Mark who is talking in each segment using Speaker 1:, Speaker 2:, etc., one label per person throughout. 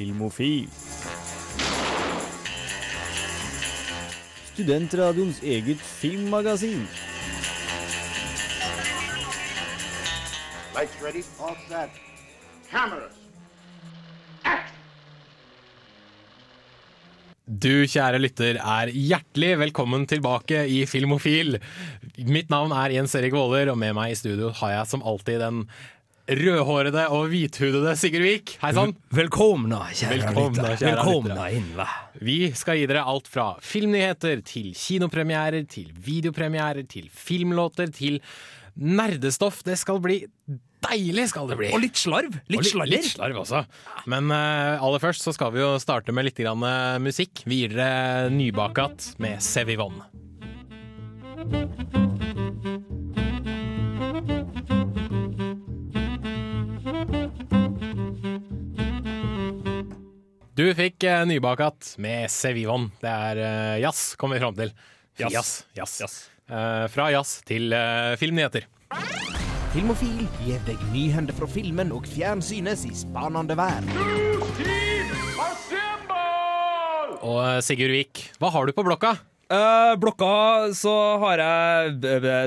Speaker 1: Filmofil. Studentradioens eget filmmagasin.
Speaker 2: Lights ready? All set. Cameras.
Speaker 3: Du kjære lytter er hjertelig velkommen tilbake i Filmofil. Mitt navn er Jens Erik Våler, og med meg i studio har jeg som alltid den rødhårede og hvithudede Sigurd Vik. Hei sann!
Speaker 4: Velkomna, kjære
Speaker 3: Velkomna, kjære
Speaker 4: Velkomna
Speaker 3: lyttere.
Speaker 4: inn, va.
Speaker 3: Vi skal gi dere alt fra filmnyheter til kinopremierer, til videopremierer, til filmlåter, til nerdestoff. Det skal bli deilig, skal det bli.
Speaker 4: Og litt slarv. Litt
Speaker 3: Og litt, litt slarv også. Men uh, aller først så skal vi jo starte med litt grann, uh, musikk. Vi gir dere Nybakat med Sevivon. Du fikk uh, Nybakat med Sevivon. Det er uh, jazz, kommer vi fram til.
Speaker 4: Jazz.
Speaker 3: Jazz. jazz. Uh, fra jazz til uh, filmnyheter.
Speaker 5: Filmofil gir deg nyhender fra filmen og fjernsynets i spanende verden.
Speaker 3: Og Sigurd Vik, hva har du på blokka?
Speaker 4: Uh, blokka så har jeg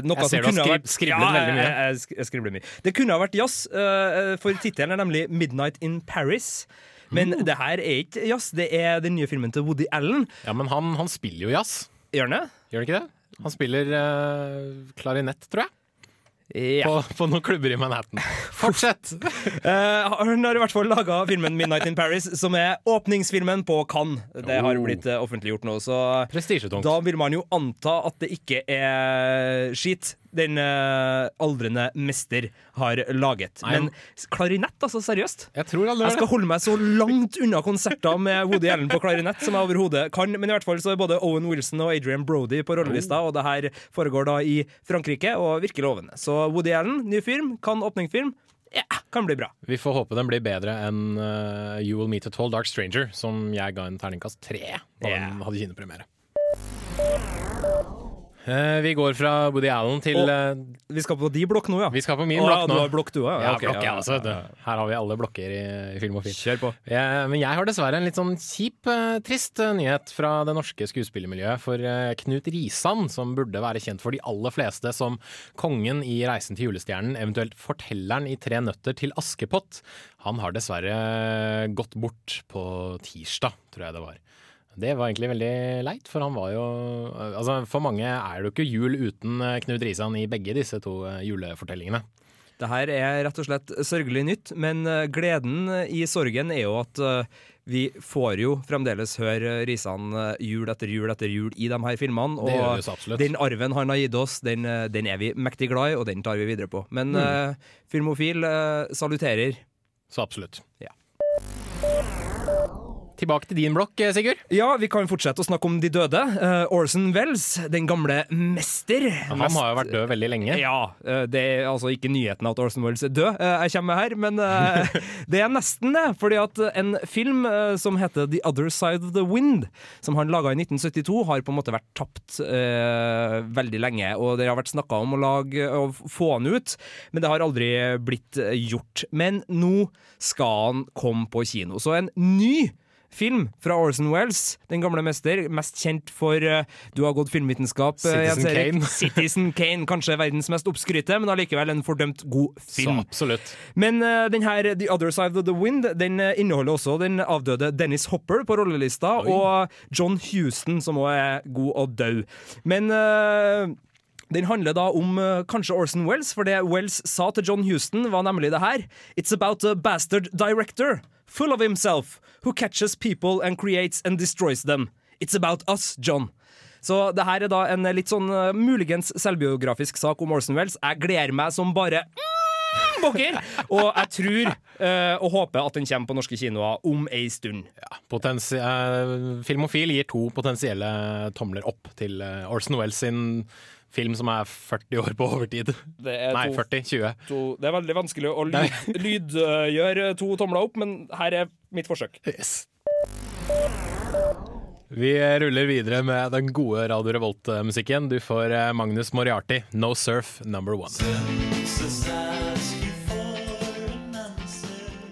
Speaker 4: noe
Speaker 3: Jeg ser
Speaker 4: som kunne ha vært
Speaker 3: skriblet veldig mye.
Speaker 4: Jeg, jeg, jeg skribler mye. Det kunne ha vært jazz, uh, for tittelen er nemlig 'Midnight in Paris'. Men
Speaker 3: Mm.
Speaker 4: det her er ikke jazz, det er den nye filmen til Woody Allen.
Speaker 3: Ja, men han, han spiller jo jazz.
Speaker 4: Gjør han det?
Speaker 3: Gjør han ikke det? Han spiller uh, klarinett, tror jeg.
Speaker 4: Ja.
Speaker 3: På, på noen klubber i Manhattan. Fortsett!
Speaker 4: uh, han har i hvert fall laga filmen 'Midnight in Paris', som er åpningsfilmen på Cannes. Det har
Speaker 3: Oh.
Speaker 4: blitt eh, offentliggjort nå, så da vil man jo anta at det ikke er skit den uh, aldrende mester har laget.
Speaker 3: Nei,
Speaker 4: Men klarinett, altså, seriøst?
Speaker 3: Jeg tror
Speaker 4: Jeg skal holde meg så langt unna konserter med Woody Allen på klarinett som jeg overhodet kan, men i hvert fall så er både Owen Wilson og Adrian Brody på rollelista, og det her foregår da i Frankrike, og virker lovende. Så Woody Allen, ny film, kan åpningsfilm. Ja, kan bli bra.
Speaker 3: Vi får håpe den blir bedre enn uh, You Will Meet a Tall Dark Stranger, som jeg ga en terningkast tre da
Speaker 4: yeah.
Speaker 3: den hadde kinopremiere. Eh, vi går fra Woody Allen til
Speaker 4: Og-
Speaker 3: eh,
Speaker 4: Vi skal på de blokk nå, ja.
Speaker 3: Vi skal på min blokk nå.
Speaker 4: Du har blokk, du òg?
Speaker 3: Ja, blokk, ja, altså. Her har vi alle blokker i, film og film.
Speaker 4: Kjør på.
Speaker 3: Ja, men jeg har dessverre en litt sånn kjip, eh, trist nyhet fra det norske skuespillermiljøet. For Knut Risan, som burde være kjent for de aller fleste som kongen i Reisen til julestjernen, eventuelt fortelleren i Tre nøtter til Askepott, han har dessverre gått bort på tirsdag, tror jeg det var. Det var egentlig veldig leit, for han var jo Altså, for mange er det jo ikke jul uten eh, Knut Risan i begge disse to eh, julefortellingene.
Speaker 4: Det her er rett og slett sørgelig nytt, men eh, gleden i sorgen er jo at vi får jo fremdeles høre Risan jul etter jul etter jul i de her filmene. Og den arven han har gitt oss, den, den er vi mektig glad i, og den tar vi videre på. Men
Speaker 3: Mm.
Speaker 4: uh, Filmofil uh, saluterer.
Speaker 3: Så absolutt.
Speaker 4: Ja.
Speaker 3: Tilbake til din blokk, eh, Sigurd.
Speaker 4: Ja, vi kan fortsette å snakke om de døde. Uh, Orson Wells, den gamle mester.
Speaker 3: Han har jo vært død veldig lenge.
Speaker 4: Ja, Uh, det er altså ikke nyheten at Orson Welles er død uh, jeg kommer med her, men det er nesten det. Fordi at en film som heter The Other Side of the Wind, som han laga i 1972, har på en måte vært tapt veldig lenge. Og det har vært snakka om å lage å få han ut, men det har aldri blitt gjort. Men nå skal han komme på kino. Så en ny film fra Orson Wells, den gamle mester, mest kjent for uh, Du har gått filmvitenskap, eh,
Speaker 3: Citizen
Speaker 4: Erik.
Speaker 3: Kane.
Speaker 4: Citizen Kane, kanskje verdens mest oppskrytte, men allikevel en fordømt god
Speaker 3: Så
Speaker 4: film.
Speaker 3: absolutt.
Speaker 4: Men uh, den her The Other Side of the Wind Den eh, inneholder også den avdøde Dennis Hopper på rollelista,
Speaker 3: Oi.
Speaker 4: og John Houston, som også er god og død. Men den handler da om uh, kanskje Orson Wells, for det Wells sa til John Houston, var nemlig det her. It's about a bastard director, full of himself, who catches people and creates and destroys them. It's about us, John. Så det her er da en litt sånn eh, muligens selvbiografisk sak om Orson Wells. Jeg gleder meg som bare mm, bokker! Og jeg tror uh, og håper at den kommer på norske kinoer om ei stund.
Speaker 3: Potensi uh, Filmofil gir to potensielle tomler opp til uh, Orson Welles sin film som er 40 år på overtid.
Speaker 4: Det er,
Speaker 3: Nei,
Speaker 4: to,
Speaker 3: 40. 20.
Speaker 4: to, det er veldig vanskelig å lyd, lydgjøre to tomler opp, men her er mitt forsøk.
Speaker 3: Yes. Vi ruller videre med den gode Radio Revolt-musikken. Du får eh, Magnus Moriarty, No Surf Number One.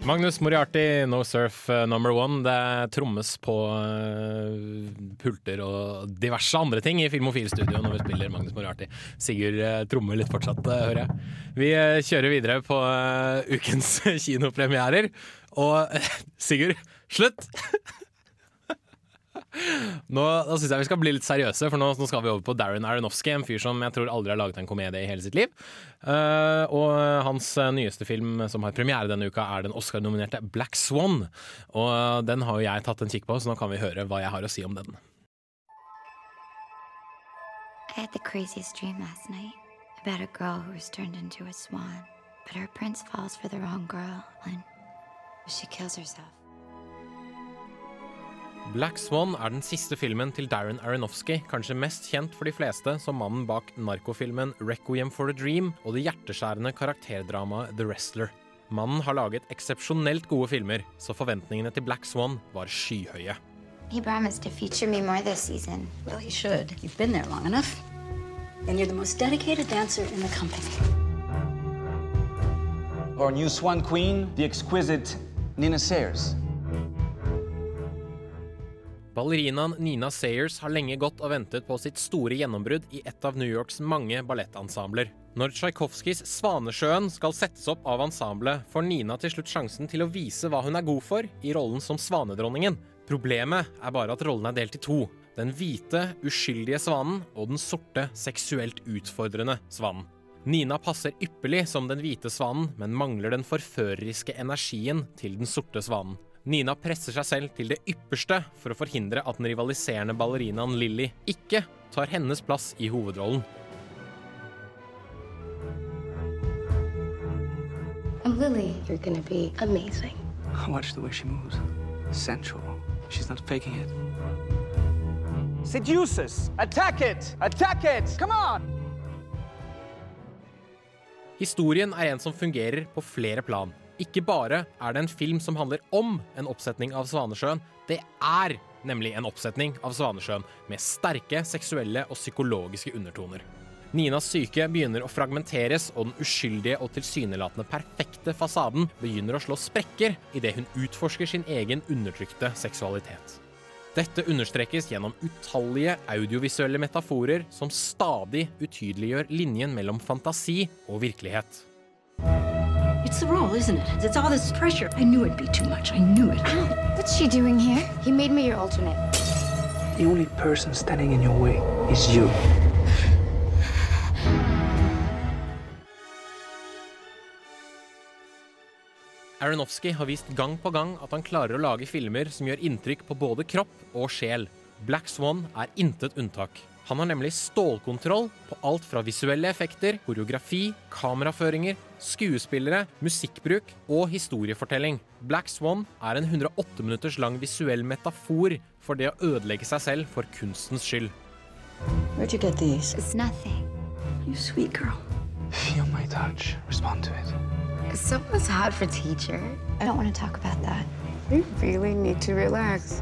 Speaker 3: Magnus Moriarty, No Surf uh, Number One. Det trommes på uh, pulter og diverse andre ting i Filmofil-studio når vi spiller Magnus Moriarty. Sigurd uh, trommer litt fortsatt, hører jeg. Vi kjører videre på ukens kinopremierer. Og Sigurd, slutt! Nå, da synes jeg vi skal bli litt seriøse, for nå, nå, skal vi over på Darren Aronofsky. En fyr som jeg tror aldri har laget en komedie i hele sitt liv. Uh, og hans nyeste film som har premiere denne uka, er den Oscar-nominerte Black Swan. Og den har jo jeg tatt en kikk på, så nå kan vi høre hva jeg har å si om den.
Speaker 6: I had the craziest dream last night about a girl who was turned into a swan. But her prince falls for the wrong girl and she kills herself.
Speaker 3: Black Swan er den siste filmen til Darren Aronofsky, kanskje mest kjent for de fleste som mannen bak narkofilmen Requiem for a Dream og det hjerteskjærende karakterdramaet The Wrestler. Mannen har laget eksepsjonelt gode filmer, så forventningene til Black Swan var skyhøye.
Speaker 6: He promised to feature me more this season.
Speaker 7: Well, he should. You've been there long enough. And you're the most dedicated dancer in the company.
Speaker 8: Our new swan queen, the exquisite Nina Sayers.
Speaker 3: Ballerinaen Nina Sayers har lenge gått og ventet på sitt store gjennombrudd i et av New Yorks mange ballettensembler. Når Tsjajkovskijs 'Svanesjøen' skal settes opp av ensemblet, får Nina til slutt sjansen til å vise hva hun er god for i rollen som svanedronningen. Problemet er bare at rollen er delt i to. Den hvite, uskyldige svanen og den sorte, seksuelt utfordrende svanen. Nina passer ypperlig som den hvite svanen, men mangler den forføreriske energien til den sorte svanen. Nina presser seg selv til det ypperste for å forhindre at den rivaliserende ballerinaen Lilly ikke tar hennes plass i hovedrollen.
Speaker 6: I'm Lily. You're gonna be amazing.
Speaker 8: Watch the way she moves. Sensual. She's not faking it.
Speaker 2: Seduces! Attack it! Attack it! Come on!
Speaker 3: Historien er en som fungerer på flere plan. Ikke bare er det en film som handler om en oppsetning av Svanesjøen, det er nemlig en oppsetning av Svanesjøen med sterke seksuelle og psykologiske undertoner. Ninas syke begynner å fragmenteres, og den uskyldige og tilsynelatende perfekte fasaden begynner å slå sprekker idet hun utforsker sin egen undertrykte seksualitet. Dette understrekes gjennom utallige audiovisuelle metaforer som stadig utydeliggjør linjen mellom fantasi og virkelighet.
Speaker 7: It's the role, isn't it? It's all this pressure. I knew it'd be too much. I knew it.
Speaker 6: What's she doing here? He made me your alternate.
Speaker 8: The only person standing in your way is you.
Speaker 3: Aronofsky har vist gang på gang at han klarer å lage filmer som gjør inntrykk på både kropp og sjel. Black Swan er intet unntak. Han har nemlig stålkontroll på alt fra visuelle effekter, koreografi, kameraføringer, skuespillere, musikkbruk og historiefortelling. Black Swan er en 108 minutters lang visuell metafor for det å ødelegge seg selv for kunstens skyld.
Speaker 7: Where'd you get these?
Speaker 6: It's nothing.
Speaker 7: You sweet girl.
Speaker 8: Feel my touch. Respond to it.
Speaker 6: Someone's hot for teacher. I don't want to talk about that. We really need to relax.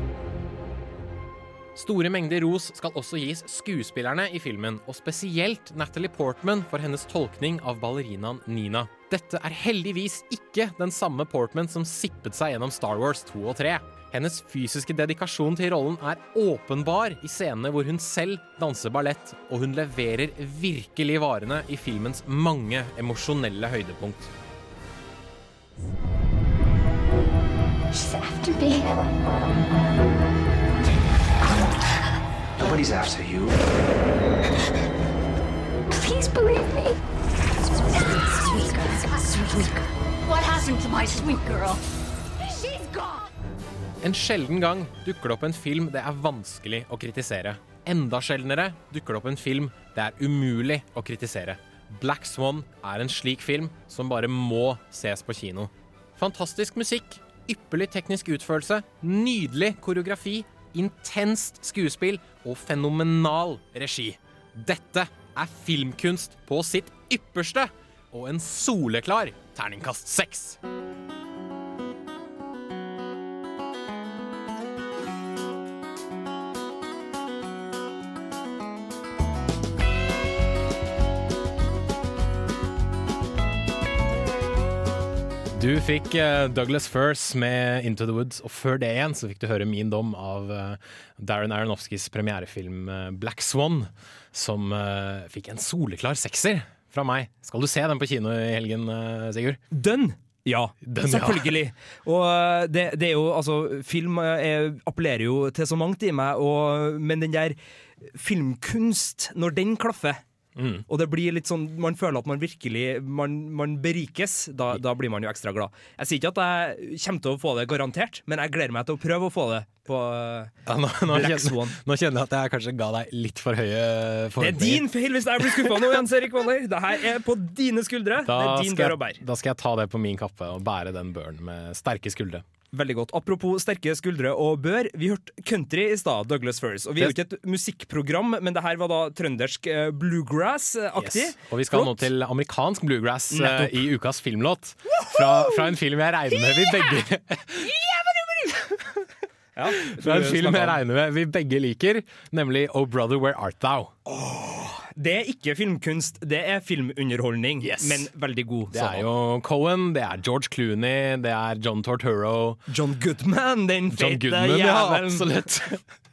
Speaker 3: Store mengder ros skal også gis skuespillerne i filmen, og spesielt Natalie Portman for hennes tolkning av ballerinaen Nina. Dette er heldigvis ikke den samme Portman som sippet seg gjennom Star Wars 2 og 3. Hennes fysiske dedikasjon til rollen er åpenbar i scenene hvor hun selv danser ballett, og hun leverer virkelig varene i filmens mange emosjonelle høydepunkt.
Speaker 6: She's after me.
Speaker 8: Nobody's after you.
Speaker 6: Please believe me. Sweet girl. Sweet girl.
Speaker 7: What happened to my sweet girl?
Speaker 6: She's gone.
Speaker 3: En sjelden gang dukker det opp en film det er vanskelig å kritisere. Enda sjeldnere dukker det opp en film det er umulig å kritisere. Black Swan er en slik film som bare må ses på kino. Fantastisk musikk, ypperlig teknisk utførelse, nydelig koreografi, intenst skuespill og fenomenal regi. Dette er filmkunst på sitt ypperste og en soleklar terningkast seks. Du fikk eh, Douglas Firth med 'Into the Woods', og før det igjen så fikk du høre min dom av eh, Darren Aronofskys premierefilm eh, 'Black Swan', som fikk en soleklar sekser fra meg. Skal du se den på kino i helgen, Sigurd?
Speaker 4: Den! Ja,
Speaker 3: ja.
Speaker 4: selvfølgelig. Og uh, det, det er jo altså Film er, appellerer jo til så mangt i meg, og, men den der filmkunst, når den klaffer
Speaker 3: Mm.
Speaker 4: Og det blir litt sånn Man føler at man virkelig Man, man berikes. Da, da blir man jo ekstra glad. Jeg sier ikke at jeg kommer til å få det garantert, men jeg gleder meg til å prøve å få det på
Speaker 3: Ja, nå, nå,
Speaker 4: Black
Speaker 3: kjenner,
Speaker 4: Swan.
Speaker 3: nå kjenner jeg at jeg kanskje ga deg litt for høye
Speaker 4: Det er din feil hvis jeg blir skuffa nå, Jens Erik Waller! Det her er på dine skuldre. det er din bør å bære.
Speaker 3: da skal jeg ta det på min kappe og bære den børen med sterke skuldre.
Speaker 4: Veldig godt. Apropos sterke skuldre og bør. Vi hørte country i stad, Douglas Furs. Og vi er jo ikke et musikkprogram, men det her var da trøndersk eh, bluegrass-aktig.
Speaker 3: Yes. Og vi skal
Speaker 4: Flott.
Speaker 3: nå til amerikansk bluegrass eh,
Speaker 4: Nettopp.
Speaker 3: i ukas filmlåt. Fra, fra en film jeg regner med vi begge
Speaker 4: Ja,
Speaker 3: er en film jeg regner med vi begge liker, nemlig Oh Brother Where Art Thou.
Speaker 4: Det er ikke filmkunst, det er filmunderholdning,
Speaker 3: Yes.
Speaker 4: men veldig god.
Speaker 3: Det er jo Cohen, det er George Clooney, det er John Torturo.
Speaker 4: John Goodman, den feite
Speaker 3: Goodman, ja, absolutt.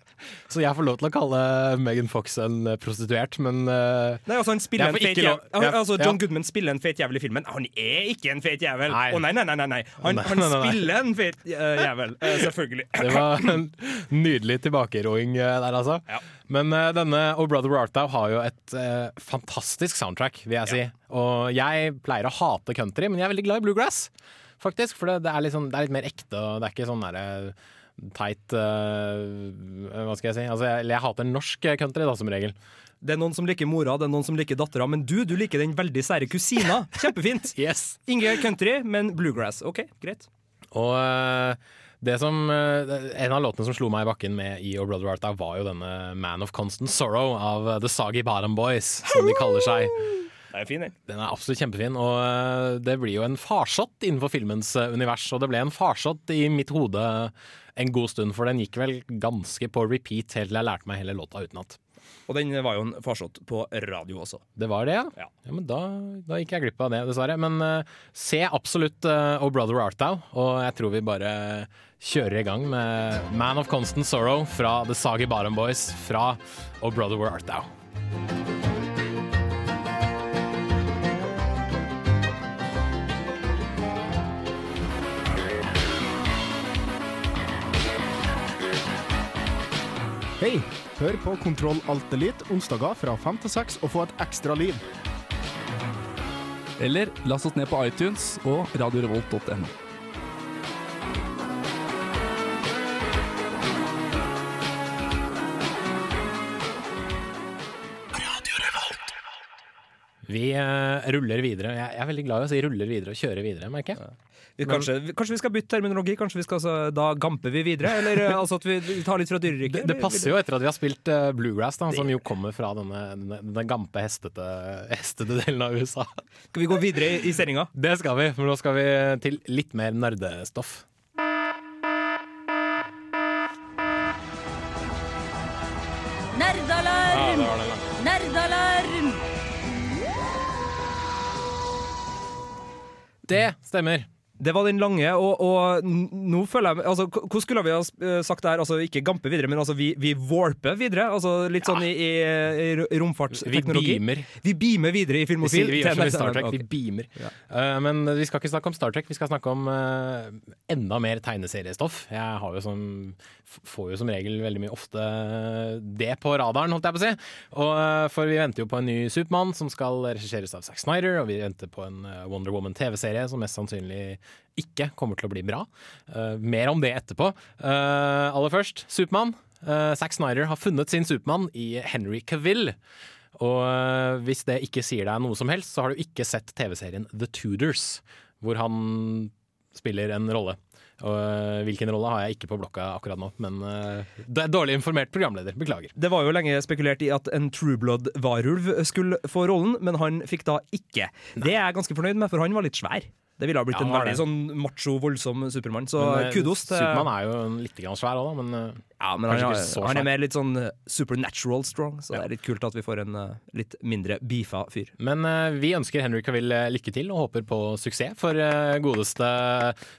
Speaker 3: Så jeg får lov til å kalle Megan Fox en eh, prostituert, men uh,
Speaker 4: Nei, altså han spiller en
Speaker 3: feit
Speaker 4: jævel. Altså, John
Speaker 3: ja.
Speaker 4: Goodman spiller en fet jævel i filmen. Han er ikke en fet jævel! Å
Speaker 3: Nei.
Speaker 4: nei, nei, nei, nei, nei. Han, han spiller en fet eh, jævel, uh, selvfølgelig.
Speaker 3: det var en nydelig tilbakeroing der, altså.
Speaker 4: Ja.
Speaker 3: Men uh, denne Oh Brother Where har jo et uh, fantastisk soundtrack, vil jeg si. Og jeg pleier å hate country, men jeg er veldig glad i bluegrass, faktisk. For det, det, er, sånn, det er litt mer ekte, og det er ikke sånn derre teit uh, Hva skal jeg si? Altså, jeg, jeg hater norsk country, da, som regel.
Speaker 4: Det er noen som liker mora, det er noen som liker dattera, men du, du liker den veldig sære kusina. Kjempefint!
Speaker 3: Yes.
Speaker 4: Inge country, men bluegrass. OK, greit.
Speaker 3: Og uh, det som, eh, en av låtene som slo meg i bakken med i Oh Brother Arta, var jo denne Man of Constant Sorrow av The Soggy Bottom Boys, som de kaller seg.
Speaker 4: Det er fin, den.
Speaker 3: Den er absolutt kjempefin, og eh, det blir jo en farsott innenfor filmens eh, univers. Og det ble en farsott i mitt hode en god stund, for den gikk vel ganske på repeat helt til jeg lærte meg hele låta utenat.
Speaker 4: Og den var jo en farsott på radio også.
Speaker 3: Det var det, ja?
Speaker 4: Ja.
Speaker 3: ja men da, da gikk jeg glipp av det, dessverre. Men uh, se absolutt uh, O Brother Art Thou, og jeg tror vi bare kjører i gang med Man of Constant Sorrow fra The Sagi Bottom Boys fra O Brother Where Art Thou.
Speaker 9: Hei! Hør på Kontroll Alt Elite onsdager fra 5 til 6 og få et ekstra liv.
Speaker 10: Eller last oss ned på iTunes og radiorevolt.no.
Speaker 3: Vi eh, ruller videre. Jeg, jeg er veldig glad i å si 'ruller videre' og 'kjører videre', merker jeg.
Speaker 4: Vi, kanskje, kanskje vi skal bytte terminologi? Kanskje vi skal, altså, Da gamper vi videre? Eller eh, altså at vi vi tar litt fra dyreriket?
Speaker 3: Det, det passer jo etter at vi har spilt uh, bluegrass, da, som jo kommer fra denne, denne, denne gampe, hestete, hestete delen av USA.
Speaker 4: Skal vi gå videre i, i sendinga?
Speaker 3: Det skal vi, for nå skal vi til litt mer nerdestoff.
Speaker 11: Nerdalarm!
Speaker 3: Ja.
Speaker 11: Nerdalarm!
Speaker 3: Det stemmer.
Speaker 4: Det var den lange, og, og nå føler jeg altså, Hvordan skulle vi ha eh, sagt det her? Altså, ikke gampe videre, men altså, vi, vi warper videre? Altså, litt sånn i, i, i romfartsteknologi?
Speaker 3: Vi beamer.
Speaker 4: Vi beamer videre i
Speaker 3: Vi,
Speaker 4: Filmofil.
Speaker 3: sier, vi gjør som i Star Trek,
Speaker 4: Ok.
Speaker 3: vi beamer. Eh, men vi skal ikke snakke om Star Trek, vi skal snakke om uh, enda mer tegneseriestoff. Jeg har jo som, får jo som regel veldig mye ofte det på radaren, holdt jeg på å si. Og, uh, for vi venter jo på en ny Supermann som skal regisseres av Zack Snyder, og vi venter på en Wonder Woman TV-serie som mest sannsynlig ikke kommer til å bli bra. Uh, mer om det etterpå. Uh, aller først, Supermann. Uh, Zack Snyder har funnet sin Supermann i Henry Cavill. Og hvis det ikke sier deg noe som helst, så har du ikke sett TV-serien The Tudors, hvor han spiller en rolle. Og hvilken rolle har jeg ikke på blokka akkurat nå, men det er dårlig informert programleder. Beklager.
Speaker 4: Det var jo lenge spekulert i at en Trueblood-varulv skulle få rollen, men han fikk da ikke. Det er jeg ganske fornøyd med, for han var litt svær. Det ville ha blitt
Speaker 3: Ja,
Speaker 4: en veldig
Speaker 3: det.
Speaker 4: sånn macho, voldsom Supermann. Så
Speaker 3: Men, eh,
Speaker 4: kudos til
Speaker 3: Supermann er jo litt grann svær òg, da, men eh,
Speaker 4: Ja, men han,
Speaker 3: ikke
Speaker 4: han er mer litt sånn eh, supernatural strong, så det er litt kult at vi får en litt mindre beefa fyr.
Speaker 3: Men uh, vi ønsker Henry Cavill lykke til og håper på suksess. For uh, godeste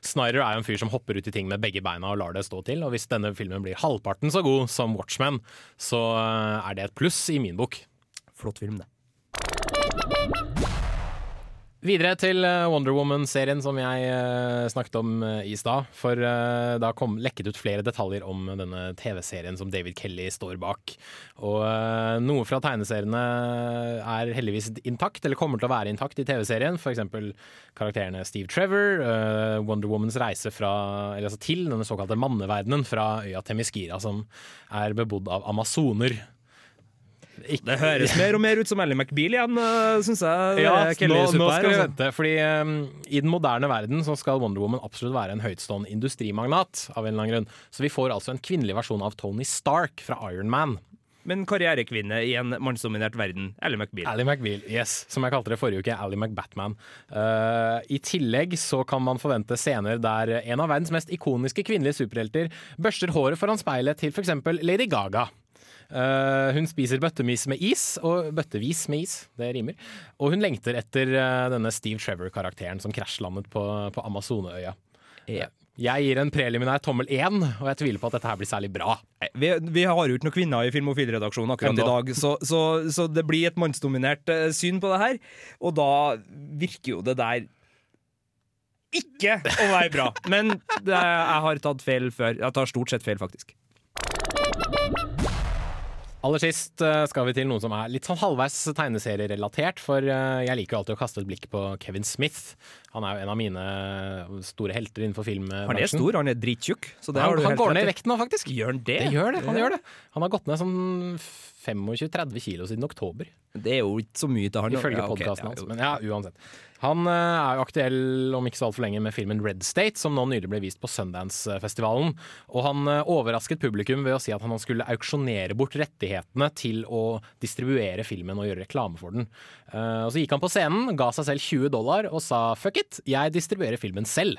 Speaker 3: Snyder er jo en fyr som hopper ut i ting med begge beina og lar det stå til. Og hvis denne filmen blir halvparten så god som Watchmen, så uh, er det et pluss i min bok.
Speaker 4: Flott film, det.
Speaker 3: Videre til eh, Wonder Woman-serien som jeg eh, snakket om eh, i stad. For da kom, lekket ut flere detaljer om denne TV-serien som David Kelly står bak. Og noe fra tegneseriene er heldigvis intakt, eller kommer til å være intakt i TV-serien. F.eks. karakterene Steve Trevor, Wonder Womans reise fra, altså til denne såkalte manneverdenen fra øya Temiskira, som er bebodd av amazoner.
Speaker 4: Det høres mer og mer ut som Ally McBeal igjen, syns jeg.
Speaker 3: Ja, nå, nå skal vi
Speaker 4: altså.
Speaker 3: vente, fordi um, i den moderne verden så skal Wonder Woman absolutt være en høytstående industrimagnat, av en eller annen grunn. Så vi får altså en kvinnelig versjon av Tony Stark fra Iron Man.
Speaker 4: Men karrierekvinne i en mannsdominert verden. Ally McBeal.
Speaker 3: Ally McBeal, yes, som jeg kalte det forrige uke, Ally McBatman. Uh, I tillegg så kan man forvente scener der en av verdens mest ikoniske kvinnelige superhelter børster håret foran speilet til f.eks. Lady Gaga. Uh, hun spiser bøttevis med is, og bøttevis med is, det rimer. Og hun lengter etter uh, denne Steve Trevor-karakteren som krasjlandet på, på Amazoneøya.
Speaker 4: Yeah.
Speaker 3: Jeg gir en preliminær tommel én, og jeg tviler på at dette her blir særlig bra.
Speaker 4: Vi, vi har jo ikke noen kvinner i Filmofil-redaksjonen akkurat i dag, så, så, så det blir et mannsdominert eh, syn på det her. Og da virker jo det der ikke å være bra. Men det, jeg har tatt feil før. Jeg tar stort sett feil, faktisk.
Speaker 3: Aller sist eh, skal vi til noe som er litt sånn halvveis tegneserierelatert, for eh, jeg liker jo alltid å kaste et blikk på Kevin Smith. Han er jo en av mine store helter innenfor filmbransjen.
Speaker 4: Han er stor, han er drittjukk. Så det har
Speaker 3: han, han går ned
Speaker 4: i.
Speaker 3: vekt nå, faktisk.
Speaker 4: Gjør han det?
Speaker 3: Det gjør det, han gjør det. Han har gått ned sånn 25-30 kilo siden oktober,
Speaker 4: Det er jo ikke så mye til han.
Speaker 3: ifølge
Speaker 4: Ja, okay,
Speaker 3: podkasten hans. Men ja, uansett. Han eh, er jo aktuell om ikke så altfor lenge med filmen Red State, som nå nylig ble vist på Sundance-festivalen. Og han eh, overrasket publikum ved å si at han skulle auksjonere bort rettighetene til å distribuere filmen og gjøre reklame for den. Eh, Og så gikk han på scenen, ga seg selv 20 dollar og sa fuck it, jeg distribuerer filmen selv.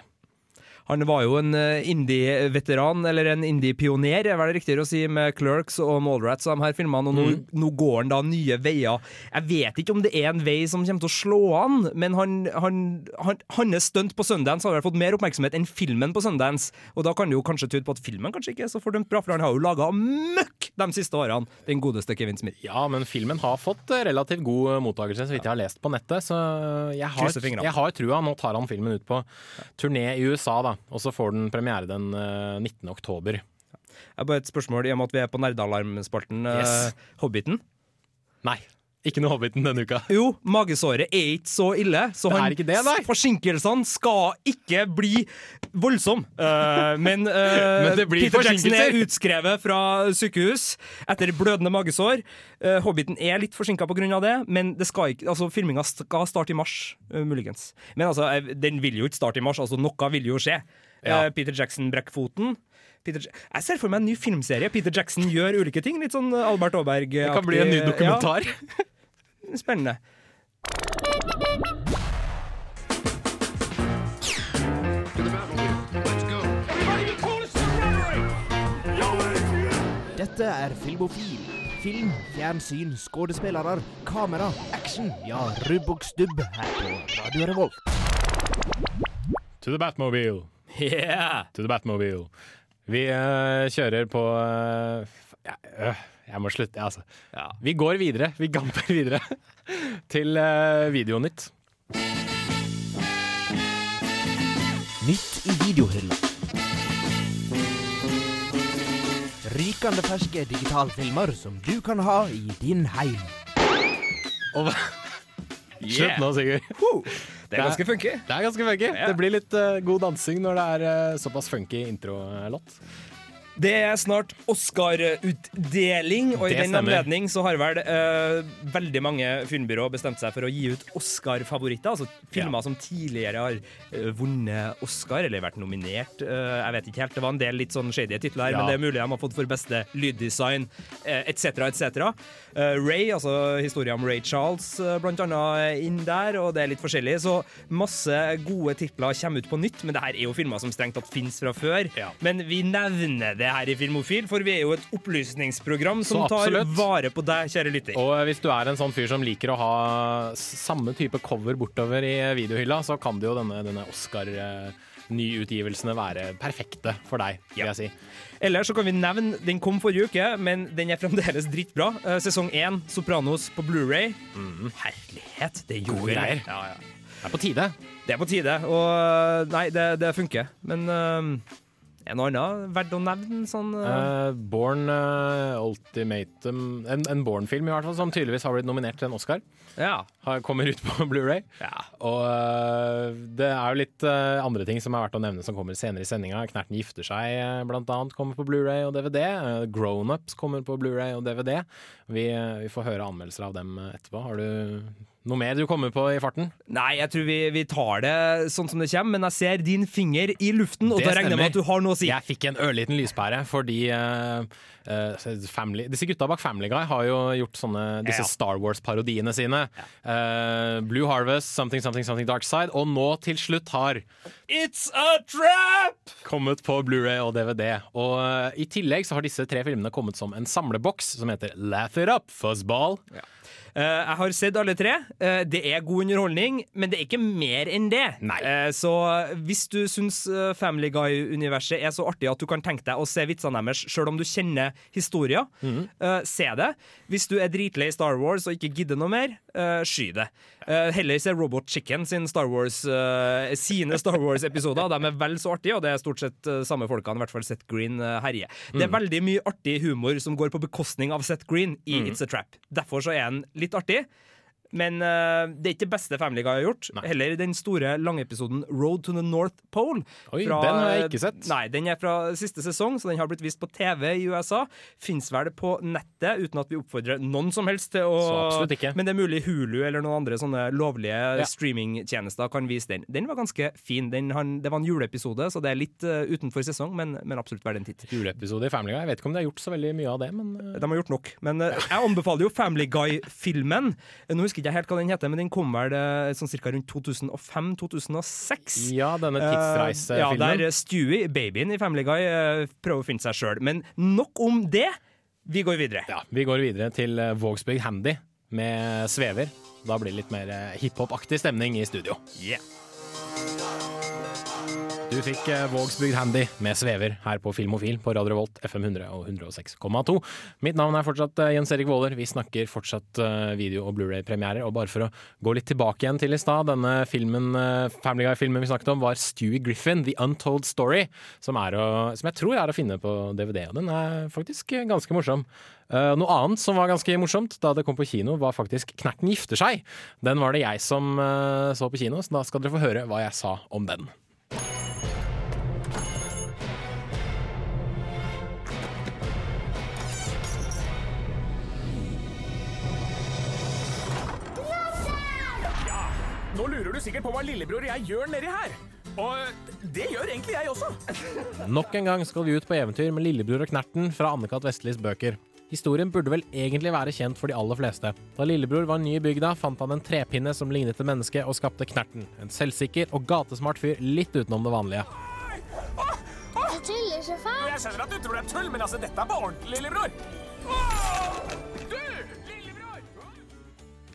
Speaker 4: Han var jo en eh, indie-veteran, eller en indie-pioner, er det riktigere å si, med Clerks og Mallrats og de her filmene, og nå,
Speaker 3: Mm.
Speaker 4: nå går han da nye veier. Jeg vet ikke om det er en vei som kommer til å slå an, men han, han, han, hans stunt på Sundance har vel fått mer oppmerksomhet enn filmen på Sundance, og da kan det jo kanskje tyde på at filmen kanskje ikke er så fordømt bra, for han har jo laga møkk de siste årene, den godeste Kevin Smith.
Speaker 3: Ja, men filmen har fått eh, relativt god eh, mottakelse, så vidt jeg har lest på nettet. Så jeg har, jeg har trua. Nå tar han filmen ut på turné i USA, da. Og så får den premiere den eh, 19. oktober.
Speaker 4: Jeg har bare et spørsmål i og med at vi er på Nerdealarmspalten. eh,
Speaker 3: Yes.
Speaker 4: Hobbiten?
Speaker 3: Nei, ikke noe Hobbiten denne uka.
Speaker 4: Jo, magesåret er ikke så ille, så
Speaker 3: Det er
Speaker 4: han,
Speaker 3: ikke det, nei.
Speaker 4: forsinkelsene skal ikke bli voldsomme. Uh, men, uh,
Speaker 3: Men det blir
Speaker 4: Peter Jackson er utskrevet fra sykehus etter blødende magesår. Uh, Hobbiten er litt forsinka pga. det, men det skal ikke, altså, filminga skal starte i mars, eh, muligens. Men altså, den vil jo ikke starte i mars, altså noe vil jo skje.
Speaker 3: Ja.
Speaker 4: Peter Jackson brekker foten. Peter, jeg ser for meg en ny filmserie. Peter Jackson gjør ulike ting. Litt sånn Albert Aaberg-aktig.
Speaker 3: Det kan bli en ny dokumentar.
Speaker 4: Ja, spennende.
Speaker 5: Dette er Filmofil. Film, fjernsyn, skuespillere, kamera, action. Ja, rubb og stubb her på Radio Revolt.
Speaker 3: To the Batmobile.
Speaker 4: Yeah!
Speaker 3: To the Batmobile. Vi uh, kjører på uh, f- ja, øh, Jeg må slutte, altså. Vi går videre. Vi gamper videre til uh, Videonytt.
Speaker 5: Nytt i videohylla. Rykende ferske digitalfilmer som du kan ha i din heim.
Speaker 3: Og Slutt nå, Sigurd.
Speaker 4: Det er ganske funky.
Speaker 3: Det er ganske funky.
Speaker 4: Ja.
Speaker 3: Det blir litt uh, god dansing når det er uh, såpass funky introlåt.
Speaker 4: Det er snart Oscar-utdeling, og i den anledning så har vel uh, veldig mange filmbyråer bestemt seg for å gi ut Oscar-favoritter. Altså filmer som tidligere har uh, vunnet Oscar, eller vært nominert. Uh, jeg vet ikke helt. Det var en del litt sånn shady titler her,
Speaker 3: Ja.
Speaker 4: men det er mulig de har fått for beste lyddesign, etc., etc. Ray, altså historien om Ray Charles, blant annet inn der, og det er litt forskjellig. Så masse gode titler kommer ut på nytt, men det her er jo filmer som strengt tatt finnes fra før. Men vi nevner det her i Filmofil, for vi er jo et opplysningsprogram som tar vare på deg, kjære lytter.
Speaker 3: Og eh, hvis du er en sånn fyr som liker å ha samme type cover bortover i videohylla, så kan det jo denne, denne Oscar-nyutgivelsene være perfekte for deg, vil jeg si.
Speaker 4: Ellers så kan vi nevne, den kom forrige uke, men den er fremdeles dritbra. Eh, Sesong 1, Sopranos på Blu-ray. Herlighet, det
Speaker 3: Gode
Speaker 4: gjorde
Speaker 3: greier.
Speaker 4: Ja, ja.
Speaker 3: Det er på tide.
Speaker 4: Det er på tide, og nei, det, det funker. Men uh, er det noe annet verdt å nevne? Sånn,
Speaker 3: uh... Born uh, Ultimatum En, en Born-film i hvert fall som tydeligvis har blitt nominert til en Oscar.
Speaker 4: Ja.
Speaker 3: Har, kommer ut på Blu-ray. Ja. Og uh, det er jo litt andre ting som er verdt å nevne som kommer senere i sendinga. Knerten gifter seg, blant annet, kommer på Blu-ray og DVD. Grown-ups kommer på Blu-ray og DVD. Vi, vi får høre anmeldelser av dem etterpå. Har du noe mer du kommer på i farten?
Speaker 4: Nei, jeg tror vi, vi tar det sånn som det kommer, men jeg ser din finger i luften, og
Speaker 3: Det
Speaker 4: da regner jeg med at du har noe å si.
Speaker 3: Jeg fikk en ørliten lyspære fordi uh, uh, family, disse gutta bak Family Guy har jo gjort sånne, disse
Speaker 4: Ja.
Speaker 3: Star Wars-parodiene sine. Uh, Blue Harvest, Something Something Something Dark Side, og nå til slutt har It's a Trap! kommet på Blu-ray og DVD. Og i tillegg så har disse tre filmene kommet som en samleboks som heter Laugh It Up, Fuzzball.
Speaker 4: Eh, jeg har sett alle tre. Eh, det er god underholdning, men det er ikke mer enn det. Eh, så hvis du syns eh, Family Guy-universet er så artig at du kan tenke deg å se vitsene deres sjøl om du kjenner historia, eh, se det. Hvis du er dritlei Star Wars og ikke gidder noe mer, eh, sky det. Eh, heller se Robot Chicken sin Star Wars, eh, sine Star Wars-episoder. De er vel så artige, og det er stort sett eh, samme folkene, i hvert fall Seth Green, eh, herje. Det er
Speaker 3: Mm.
Speaker 4: veldig mye artig humor som går på bekostning av Seth Green i
Speaker 3: Mm.
Speaker 4: It's a Trap. Derfor så er han litt artig. Men uh, det er ikke det beste Family Guy har gjort. Heller den store langepisoden Road to the North Pole.
Speaker 3: Oi, den har jeg ikke sett.
Speaker 4: Nei, Den er fra siste sesong, så den har blitt vist på TV i USA. Fins vel på nettet, uten at vi oppfordrer noen som helst til å
Speaker 3: Så absolutt ikke.
Speaker 4: Men det er mulig Hulu eller noen andre sånne lovlige
Speaker 3: Ja.
Speaker 4: streamingtjenester kan vise den. Den var ganske fin. Den, han, det var en juleepisode, så det er litt uh, utenfor sesong, men, men absolutt verdt en titt.
Speaker 3: Juleepisode i Family Guy. Jeg vet ikke om de har gjort så veldig mye av det, men uh...
Speaker 4: De har gjort nok. Men eh, jeg anbefaler jo Family Guy-filmen. Nå husker ikke helt hva den heter, men den kom vel eh, sånn ca. rundt 2005-2006.
Speaker 3: Ja, denne tidsreisefilmen.
Speaker 4: ja, der Stewie, babyen i Family Guy, eh, prøver å finne seg sjøl. Men nok om det. Vi går videre.
Speaker 3: Ja, vi går videre til eh, Vågsbygd Handy med Svever. Da blir det litt mer eh, hiphop-aktig stemning i studio.
Speaker 4: Yeah.
Speaker 3: Du fikk eh, Vågsbygd Handy med Svever her på Filmofil på Radio Revolt FM 100 og 106,2. Mitt navn er fortsatt eh, Jens Erik Våler. Vi snakker fortsatt eh, video- og Blu-ray-premierer. Og bare for å gå litt tilbake igjen til i stad, denne filmen, Family Guy-filmen vi snakket om, var Stewie Griffin, The Untold Story, som, å, som jeg tror er å finne på DVD. Og den er faktisk ganske morsom. Uh, noe annet som var ganske morsomt da det kom på kino, var faktisk Knerten gifter seg. Den var det jeg som uh, så på kino, så da skal dere få høre hva jeg sa om den.
Speaker 11: Lurer på hva lillebror og jeg gjør nedi her. Og det gjør egentlig jeg også.
Speaker 3: Nok en gang skal vi ut på eventyr med Lillebror og Knerten fra Anne-Kat. Vestlis bøker. Historien burde vel egentlig være kjent for de aller fleste. Da lillebror var ny i bygda, fant han en trepinne som lignet et menneske, og skapte Knerten. En selvsikker og gatesmart fyr litt utenom det vanlige.
Speaker 11: Du tuller så fælt. Jeg skjønner at du tror det er tull, men altså, dette er på ordentlig, lillebror.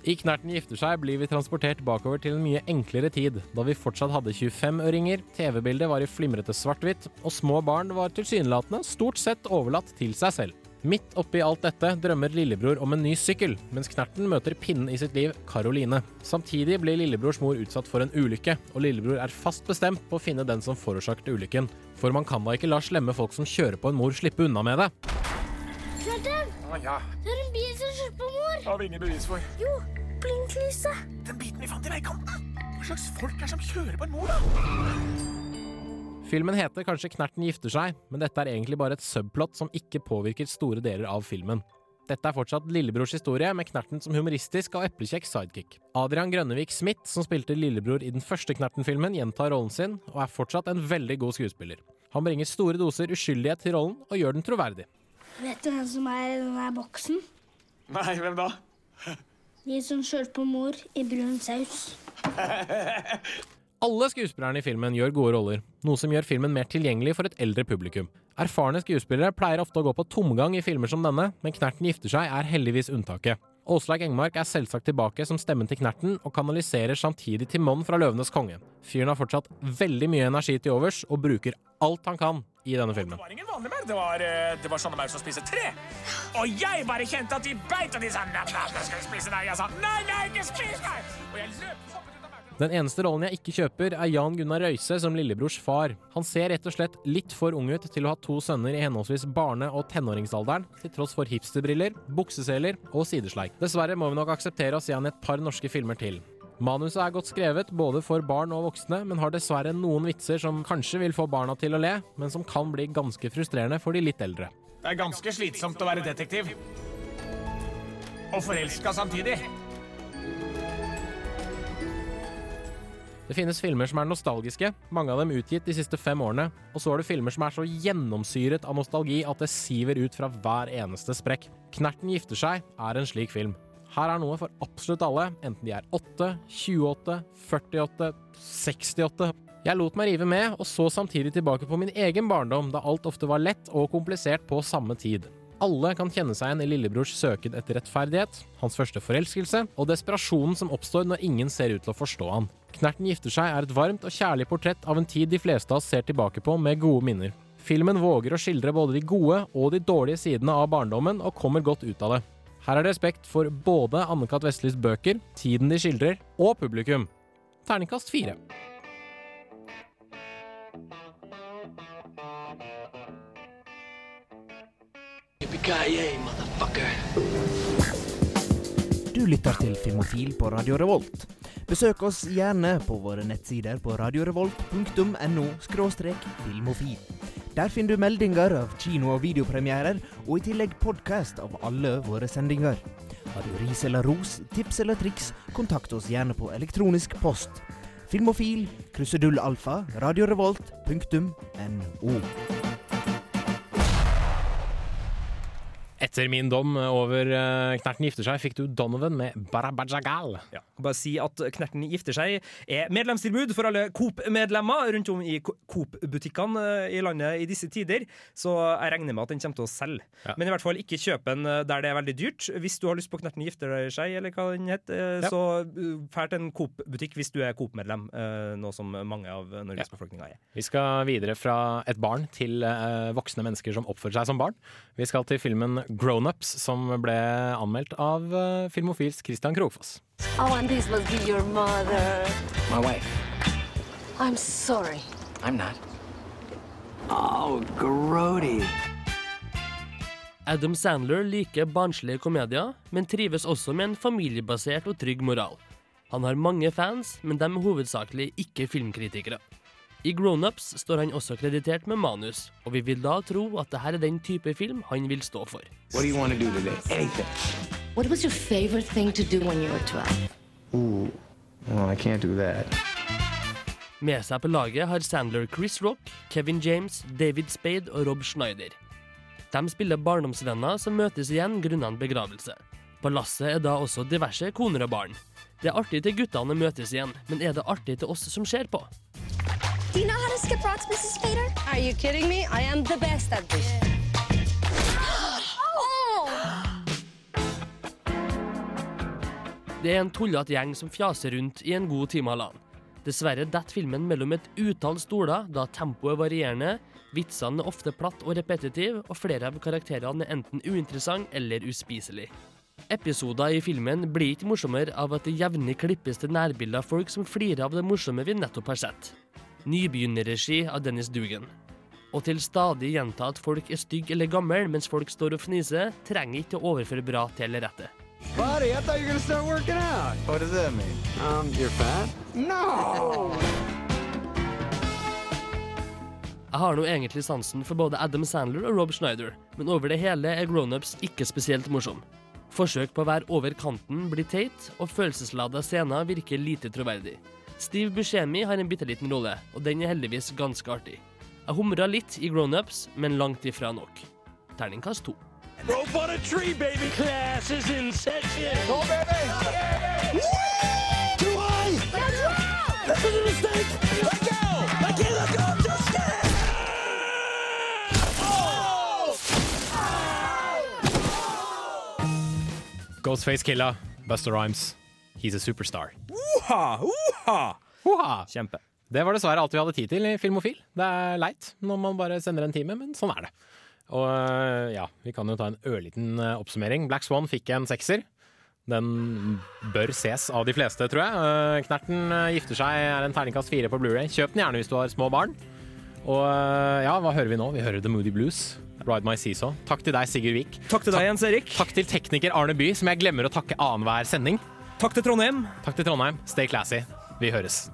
Speaker 3: I Knerten gifter seg blir vi transportert bakover til en mye enklere tid, da vi fortsatt hadde 25-øringer, TV-bildet var i flimrete svart-hvitt, og små barn var tilsynelatende stort sett overlatt til seg selv. Midt oppi alt dette drømmer lillebror om en ny sykkel, mens Knerten møter pinnen i sitt liv, Karoline. Samtidig blir lillebrors mor utsatt for en ulykke, og lillebror er fast bestemt på å finne den som forårsaket ulykken. For man kan da ikke la slemme folk som kjører på en mor slippe unna med det.
Speaker 11: Knerten,
Speaker 12: Ah, ja.
Speaker 11: det er en bil som kjører på mor.
Speaker 12: Har vi ingen bevis for.
Speaker 11: Jo, blinklyset.
Speaker 12: Den biten vi fant i veikanten. Hva slags folk er det som kjører på en mor, da?
Speaker 3: Filmen heter kanskje Knerten gifter seg, men dette er egentlig bare et subplot som ikke påvirker store deler av filmen. Dette er fortsatt lillebrors historie, med Knerten som humoristisk og eplekjekk sidekick. Adrian Grønnevik Smith, som spilte lillebror i den første Knerten-filmen, gjentar rollen sin, og er fortsatt en veldig god skuespiller. Han bringer store doser uskyldighet til rollen, og gjør den troverdig.
Speaker 12: Vet du hvem som er i den der boksen?
Speaker 11: Nei, hvem da?
Speaker 12: De som skjøt på mor i brun saus.
Speaker 3: Alle skuespillerne i filmen gjør gode roller, noe som gjør filmen mer tilgjengelig for et eldre publikum. Erfarne skuespillere pleier ofte å gå på tomgang i filmer som denne, men Knerten gifter seg er heldigvis unntaket. Åslaug Engmark er selvsagt tilbake som stemmen til Knerten, og kanaliserer samtidig Timon fra Løvenes konge. Fyren har fortsatt veldig mye energi til overs, og bruker alt han kan i denne filmen.
Speaker 11: Det var ingen vanlig maur, det var, eh, det var sånne maur som spiser tre. Og jeg bare kjente at de beit, og de sa nei, nei, jeg skal spise deg. Jeg sa nei, nei, ikke spis meg! Og jeg løp hoppet ut av mauren.
Speaker 3: Den eneste rollen jeg ikke kjøper, er Jan Gunnar Røise som lillebrors far. Han ser rett og slett litt for ung ut til å ha to sønner i henholdsvis barne- og tenåringsalderen, til tross for hipsterbriller, bukseseler og sidesleik. Dessverre må vi nok akseptere å se han i et par norske filmer til. Manuset er godt skrevet, både for barn og voksne, men har dessverre noen vitser som kanskje vil få barna til å le, men som kan bli ganske frustrerende for de litt eldre.
Speaker 11: Det er ganske slitsomt å være detektiv. Og forelska samtidig.
Speaker 3: Det finnes filmer som er nostalgiske, mange av dem utgitt de siste fem årene, og så er det filmer som er så gjennomsyret av nostalgi at det siver ut fra hver eneste sprekk. Knerten gifter seg er en slik film. Her er noe for absolutt alle, enten de er 8, 28, 48, 68. Jeg lot meg rive med, og så samtidig tilbake på min egen barndom, da alt ofte var lett og komplisert på samme tid. Alle kan kjenne seg igjen i lillebrors søken etter rettferdighet, hans første forelskelse og desperasjonen som oppstår når ingen ser ut til å forstå han. Knerten gifter seg er et varmt og kjærlig portrett av en tid de fleste av oss ser tilbake på med gode minner. Filmen våger å skildre både de gode og de dårlige sidene av barndommen, og kommer godt ut av det. Her er det respekt for både Anne-Kat. Vestlis bøker, tiden de skildrer, og publikum. Terningkast fire.
Speaker 5: Du lytter til Filmofil på Radio Revolt. Besøk oss gjerne på våre nettsider på radiorevolt.no filmofil. Der finner du meldinger av kino- og videopremierer, og i tillegg podkast av alle våre sendinger. Har du ris eller ros, tips eller triks, kontakt oss gjerne på elektronisk post. Filmofil, krusedullalfa, radiorevolt, punktum radiorevolt.no.
Speaker 3: Etter min dom over uh, Knerten gifter seg, fikk du Donovan med Barabajagal.
Speaker 4: Ja. Bare si at Knerten gifter seg er medlemstilbud for alle Coop-medlemmer rundt om i Coop-butikkene eh, i landet i disse tider, så jeg regner med at den kommer til å selge.
Speaker 3: Ja.
Speaker 4: Men i hvert fall ikke kjøp den eh, der det er veldig dyrt. Hvis du har lyst på Knerten gifter seg, eller hva den heter, eh,
Speaker 3: Ja.
Speaker 4: så fær til en Coop-butikk hvis du er Coop-medlem, eh, noe som mange av Norges befolkninger er.
Speaker 3: Vi skal videre fra et barn til eh, voksne mennesker som oppfører seg som barn. Vi skal til filmen Grown Ups, som ble anmeldt av uh, Filmofils Christian Krogfoss.
Speaker 13: Oh, and this must be your mother.
Speaker 8: My wife.
Speaker 13: I'm sorry.
Speaker 8: I'm not. Oh, grody.
Speaker 14: Adam Sandler liker barnslige komedier, men trives også med en familiebasert og trygg moral. Han har mange fans, men de er hovedsakelig ikke filmkritikere. I Grownups står han også kreditert med manus, og vi vil da tro at dette er den type film han vil stå for.
Speaker 8: What do you want to do today? Anything.
Speaker 13: What was your favorite thing to do when you were 12?
Speaker 8: Ooh. Well, I can't do that.
Speaker 14: Med seg på laget har Sandler Chris Rock, Kevin James, David Spade og Rob Schneider. De spiller barndomsvenner som møtes igjen grunnet en begravelse. På lasset er da også diverse koner og barn. Det er artig til guttene møtes igjen, men er det artig til oss som ser på?
Speaker 15: Skip rocks, Mrs. Fader? Are you kidding me? I am the best at this. oh!
Speaker 14: Det er en tullete gjeng som fjaser rundt i en god time halvannen. Dessverre detter filmen mellom et utall stoler, da tempoet er varierende, vitsene er ofte platt og repetitiv, og flere av karakterene er enten uinteressant eller uspiselig. Episoder i filmen blir ikke morsommere av at det jevnlig klippes til nærbilder av folk som flirer av det morsomme vi nettopp har sett. Nybegynnerregi av Dennis Dugan. Og til stadig gjenta at folk er stygge eller gamle mens folk står og fniser, trenger ikke å overføre bra til eller rette.
Speaker 16: Buddy, I thought you were gonna start working out. What does that mean? Um, you're fat? No!
Speaker 14: Jeg har nå egentlig sansen for både Adam Sandler og Rob Schneider, men over det hele er Grownups ikke spesielt morsom. Forsøk på å være over kanten blir teit, og følelseslada scener virker lite troverdig. Steve Buscemi har en bitte liten rolle, og den er heldigvis ganske artig. Jeg humra litt i Grownups, men langt ifra nok. Terningkast to.
Speaker 17: Rope on a tree, baby. Class is in session. Go, baby. Too high. This is a mistake. Let go. Let go. Let go. Just get
Speaker 3: Ghostface Killa, Buster Rhymes. He's a superstar.
Speaker 4: Uha, uha.
Speaker 3: Kjempe. Det var dessverre alt vi hadde tid til i Filmofil. Det er leit når man bare sender en time, men sånn er det. Og øh, ja, vi kan jo ta en ørliten øh, oppsummering. Black Swan fikk en sekser. Den bør ses av de fleste, tror jeg. Øh, Knerten gifter seg er en terningkast fire på Blu-ray. Kjøp den gjerne hvis du har små barn. Og ja, hva hører vi nå? Vi hører The Moody Blues. Ride My Seesaw. Takk til deg, Sigurd Vik.
Speaker 4: Takk til deg, Jens Erik.
Speaker 3: Takk til tekniker Arne By, som jeg glemmer å takke annenhver sending.
Speaker 4: Takk til Trondheim.
Speaker 3: Takk til Trondheim. Stay classy. Vi høres.